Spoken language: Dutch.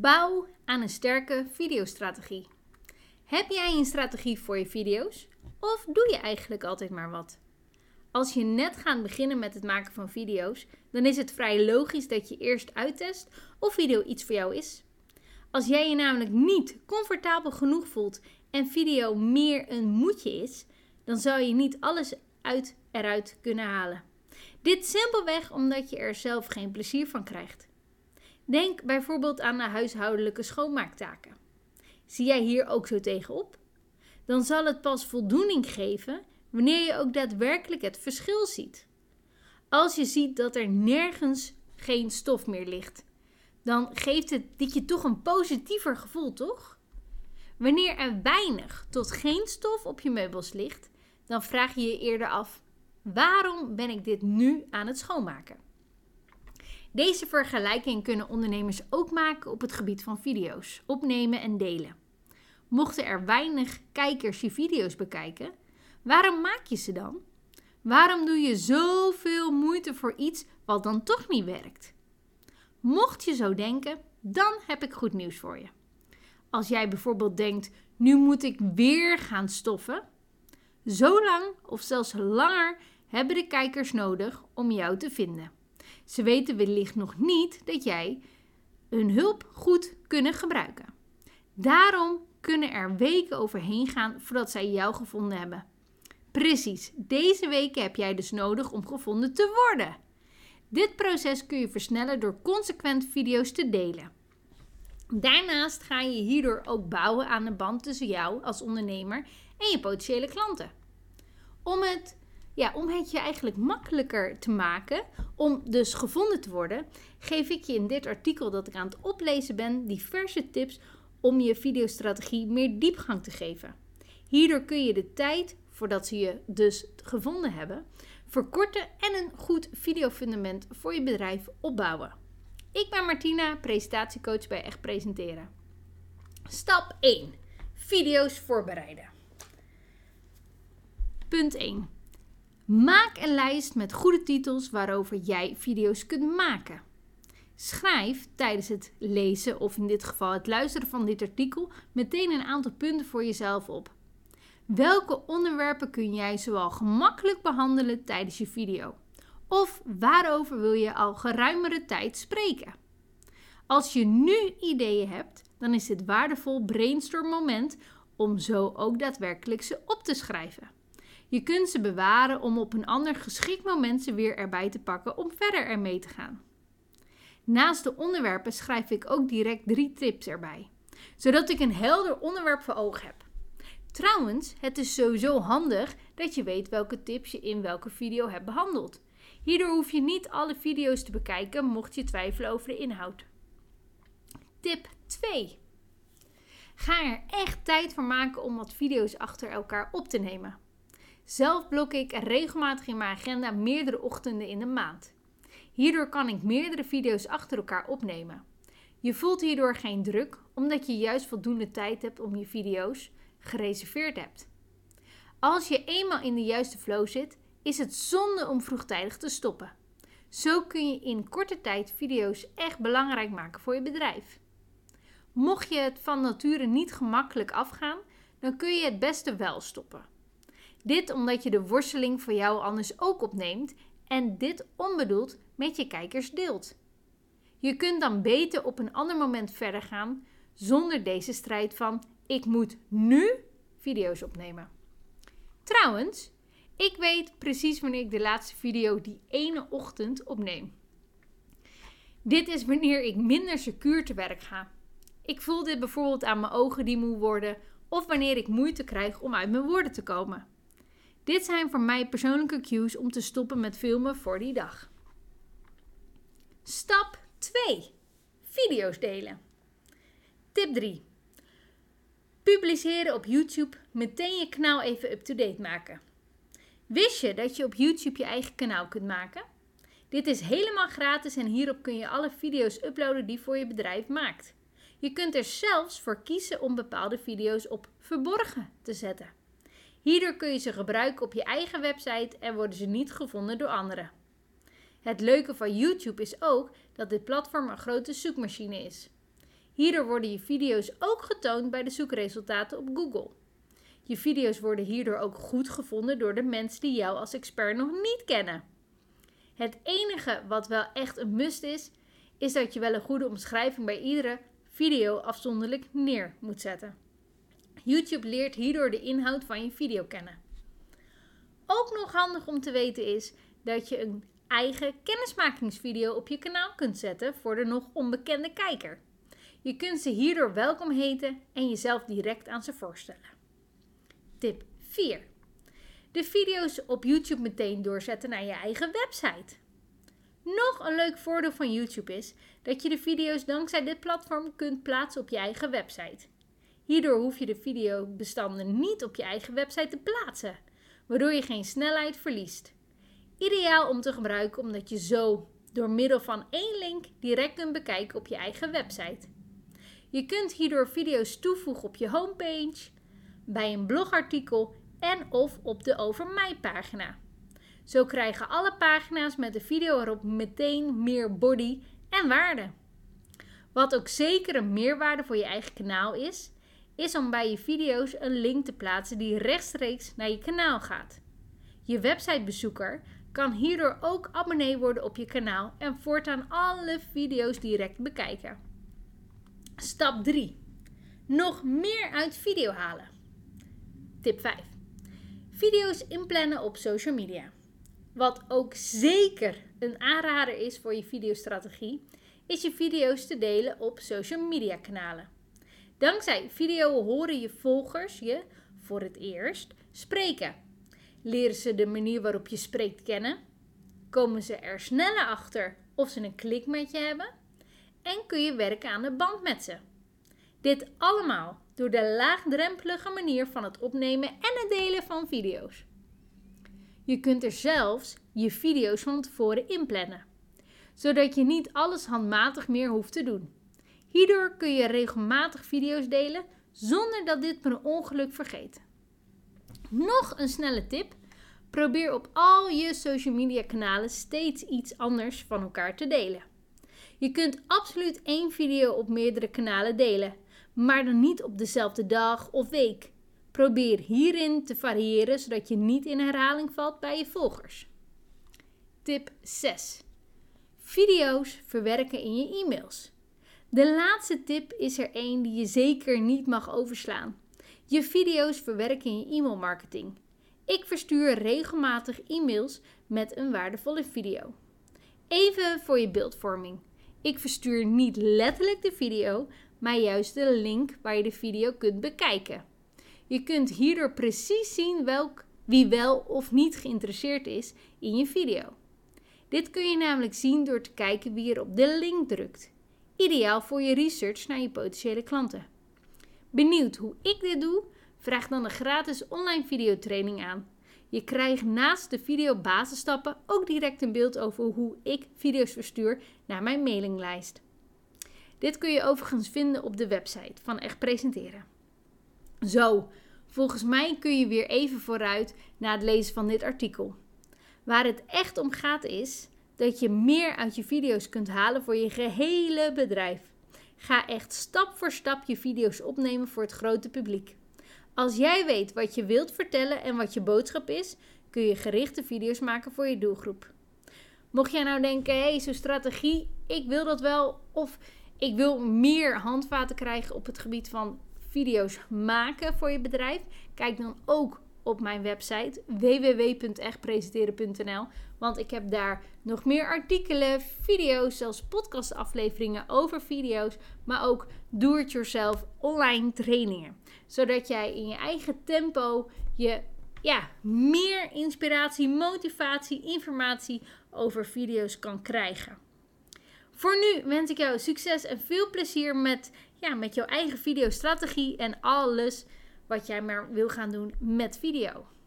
Bouw aan een sterke videostrategie. Heb jij een strategie voor je video's? Of doe je eigenlijk altijd maar wat? Als je net gaat beginnen met het maken van video's, dan is het vrij logisch dat je eerst uittest of video iets voor jou is. Als jij je namelijk niet comfortabel genoeg voelt en video meer een moedje is, dan zou je niet alles uit eruit kunnen halen. Dit simpelweg omdat je er zelf geen plezier van krijgt. Denk bijvoorbeeld aan de huishoudelijke schoonmaaktaken. Zie jij hier ook zo tegenop? Dan zal het pas voldoening geven wanneer je ook daadwerkelijk het verschil ziet. Als je ziet dat er nergens geen stof meer ligt, dan geeft het dit je toch een positiever gevoel, toch? Wanneer er weinig tot geen stof op je meubels ligt, dan vraag je je eerder af: waarom ben ik dit nu aan het schoonmaken? Deze vergelijking kunnen ondernemers ook maken op het gebied van video's, opnemen en delen. Mochten er weinig kijkers je video's bekijken, waarom maak je ze dan? Waarom doe je zoveel moeite voor iets wat dan toch niet werkt? Mocht je zo denken, dan heb ik goed nieuws voor je. Als jij bijvoorbeeld denkt: nu moet ik weer gaan stoffen. Zo lang of zelfs langer hebben de kijkers nodig om jou te vinden. Ze weten wellicht nog niet dat jij hun hulp goed kunnen gebruiken. Daarom kunnen er weken overheen gaan voordat zij jou gevonden hebben. Precies, deze weken heb jij dus nodig om gevonden te worden. Dit proces kun je versnellen door consequent video's te delen. Daarnaast ga je hierdoor ook bouwen aan de band tussen jou als ondernemer en je potentiële klanten. Om het, ja, om het je eigenlijk makkelijker te maken, om dus gevonden te worden, geef ik je in dit artikel dat ik aan het oplezen ben diverse tips om je videostrategie meer diepgang te geven. Hierdoor kun je de tijd voordat ze je dus gevonden hebben, verkorten en een goed videofundament voor je bedrijf opbouwen. Ik ben Martina, presentatiecoach bij Echt Presenteren. Stap 1. Video's voorbereiden. Punt 1. Maak een lijst met goede titels waarover jij video's kunt maken. Schrijf tijdens het lezen of in dit geval het luisteren van dit artikel meteen een aantal punten voor jezelf op. Welke onderwerpen kun jij zowel gemakkelijk behandelen tijdens je video? Of waarover wil je al geruimere tijd spreken? Als je nu ideeën hebt, dan is dit waardevol brainstorm moment om zo ook daadwerkelijk ze op te schrijven. Je kunt ze bewaren om op een ander geschikt moment ze weer erbij te pakken om verder ermee te gaan. Naast de onderwerpen schrijf ik ook direct drie tips erbij, zodat ik een helder onderwerp voor ogen heb. Trouwens, het is sowieso handig dat je weet welke tips je in welke video hebt behandeld. Hierdoor hoef je niet alle video's te bekijken mocht je twijfelen over de inhoud. Tip 2. Ga er echt tijd voor maken om wat video's achter elkaar op te nemen. Zelf blok ik regelmatig in mijn agenda meerdere ochtenden in de maand. Hierdoor kan ik meerdere video's achter elkaar opnemen. Je voelt hierdoor geen druk, omdat je juist voldoende tijd hebt om je video's gereserveerd hebt. Als je eenmaal in de juiste flow zit, is het zonde om vroegtijdig te stoppen. Zo kun je in korte tijd video's echt belangrijk maken voor je bedrijf. Mocht je het van nature niet gemakkelijk afgaan, dan kun je het beste wel stoppen. Dit omdat je de worsteling voor jou anders ook opneemt en dit onbedoeld met je kijkers deelt. Je kunt dan beter op een ander moment verder gaan zonder deze strijd van ik moet nu video's opnemen. Trouwens, ik weet precies wanneer ik de laatste video die ene ochtend opneem. Dit is wanneer ik minder secuur te werk ga. Ik voel dit bijvoorbeeld aan mijn ogen die moe worden of wanneer ik moeite krijg om uit mijn woorden te komen. Dit zijn voor mij persoonlijke cues om te stoppen met filmen voor die dag. Stap 2. Video's delen. Tip 3. Publiceren op YouTube, meteen je kanaal even up-to-date maken. Wist je dat je op YouTube je eigen kanaal kunt maken? Dit is helemaal gratis en hierop kun je alle video's uploaden die voor je bedrijf maakt. Je kunt er zelfs voor kiezen om bepaalde video's op verborgen te zetten. Hierdoor kun je ze gebruiken op je eigen website en worden ze niet gevonden door anderen. Het leuke van YouTube is ook dat dit platform een grote zoekmachine is. Hierdoor worden je video's ook getoond bij de zoekresultaten op Google. Je video's worden hierdoor ook goed gevonden door de mensen die jou als expert nog niet kennen. Het enige wat wel echt een must is, is dat je wel een goede omschrijving bij iedere video afzonderlijk neer moet zetten. YouTube leert hierdoor de inhoud van je video kennen. Ook nog handig om te weten is dat je een eigen kennismakingsvideo op je kanaal kunt zetten voor de nog onbekende kijker. Je kunt ze hierdoor welkom heten en jezelf direct aan ze voorstellen. Tip 4. De video's op YouTube meteen doorzetten naar je eigen website. Nog een leuk voordeel van YouTube is dat je de video's dankzij dit platform kunt plaatsen op je eigen website. Hierdoor hoef je de videobestanden niet op je eigen website te plaatsen, waardoor je geen snelheid verliest. Ideaal om te gebruiken omdat je zo door middel van één link direct kunt bekijken op je eigen website. Je kunt hierdoor video's toevoegen op je homepage, bij een blogartikel en of op de Over Mij pagina. Zo krijgen alle pagina's met de video erop meteen meer body en waarde. Wat ook zeker een meerwaarde voor je eigen kanaal is, is om bij je video's een link te plaatsen die rechtstreeks naar je kanaal gaat. Je websitebezoeker kan hierdoor ook abonnee worden op je kanaal en voortaan alle video's direct bekijken. Stap 3. Nog meer uit video halen. Tip 5. Video's inplannen op social media. Wat ook zeker een aanrader is voor je videostrategie, is je video's te delen op social media kanalen. Dankzij video horen je volgers je voor het eerst spreken. Leren ze de manier waarop je spreekt kennen? Komen ze er sneller achter of ze een klik met je hebben? En kun je werken aan de band met ze? Dit allemaal door de laagdrempelige manier van het opnemen en het delen van video's. Je kunt er zelfs je video's van tevoren inplannen, zodat je niet alles handmatig meer hoeft te doen. Hierdoor kun je regelmatig video's delen zonder dat dit per ongeluk vergeet. Nog een snelle tip: probeer op al je social media kanalen steeds iets anders van elkaar te delen. Je kunt absoluut één video op meerdere kanalen delen, maar dan niet op dezelfde dag of week. Probeer hierin te variëren zodat je niet in herhaling valt bij je volgers. Tip 6. Video's verwerken in je e-mails. De laatste tip is er één die je zeker niet mag overslaan. Je video's verwerken in je e-mailmarketing. Ik verstuur regelmatig e-mails met een waardevolle video. Even voor je beeldvorming. Ik verstuur niet letterlijk de video, maar juist de link waar je de video kunt bekijken. Je kunt hierdoor precies zien welk, wie wel of niet geïnteresseerd is in je video. Dit kun je namelijk zien door te kijken wie er op de link drukt. Ideaal voor je research naar je potentiële klanten. Benieuwd hoe ik dit doe? Vraag dan een gratis online videotraining aan. Je krijgt naast de video basisstappen ook direct een beeld over hoe ik video's verstuur naar mijn mailinglijst. Dit kun je overigens vinden op de website van Echt Presenteren. Zo, volgens mij kun je weer even vooruit na het lezen van dit artikel. Waar het echt om gaat is dat je meer uit je video's kunt halen voor je gehele bedrijf. Ga echt stap voor stap je video's opnemen voor het grote publiek. Als jij weet wat je wilt vertellen en wat je boodschap is, kun je gerichte video's maken voor je doelgroep. Mocht jij nou denken, hé, hey, zo'n strategie, ik wil dat wel, of ik wil meer handvaten krijgen op het gebied van video's maken voor je bedrijf, kijk dan ook op mijn website www.echtpresenteren.nl. Want ik heb daar nog meer artikelen, video's, zelfs podcastafleveringen over video's, maar ook do-it-yourself online trainingen. Zodat jij in je eigen tempo je ja, meer inspiratie, motivatie, informatie over video's kan krijgen. Voor nu wens ik jou succes en veel plezier met, ja, met jouw eigen videostrategie en alles wat jij maar wil gaan doen met video.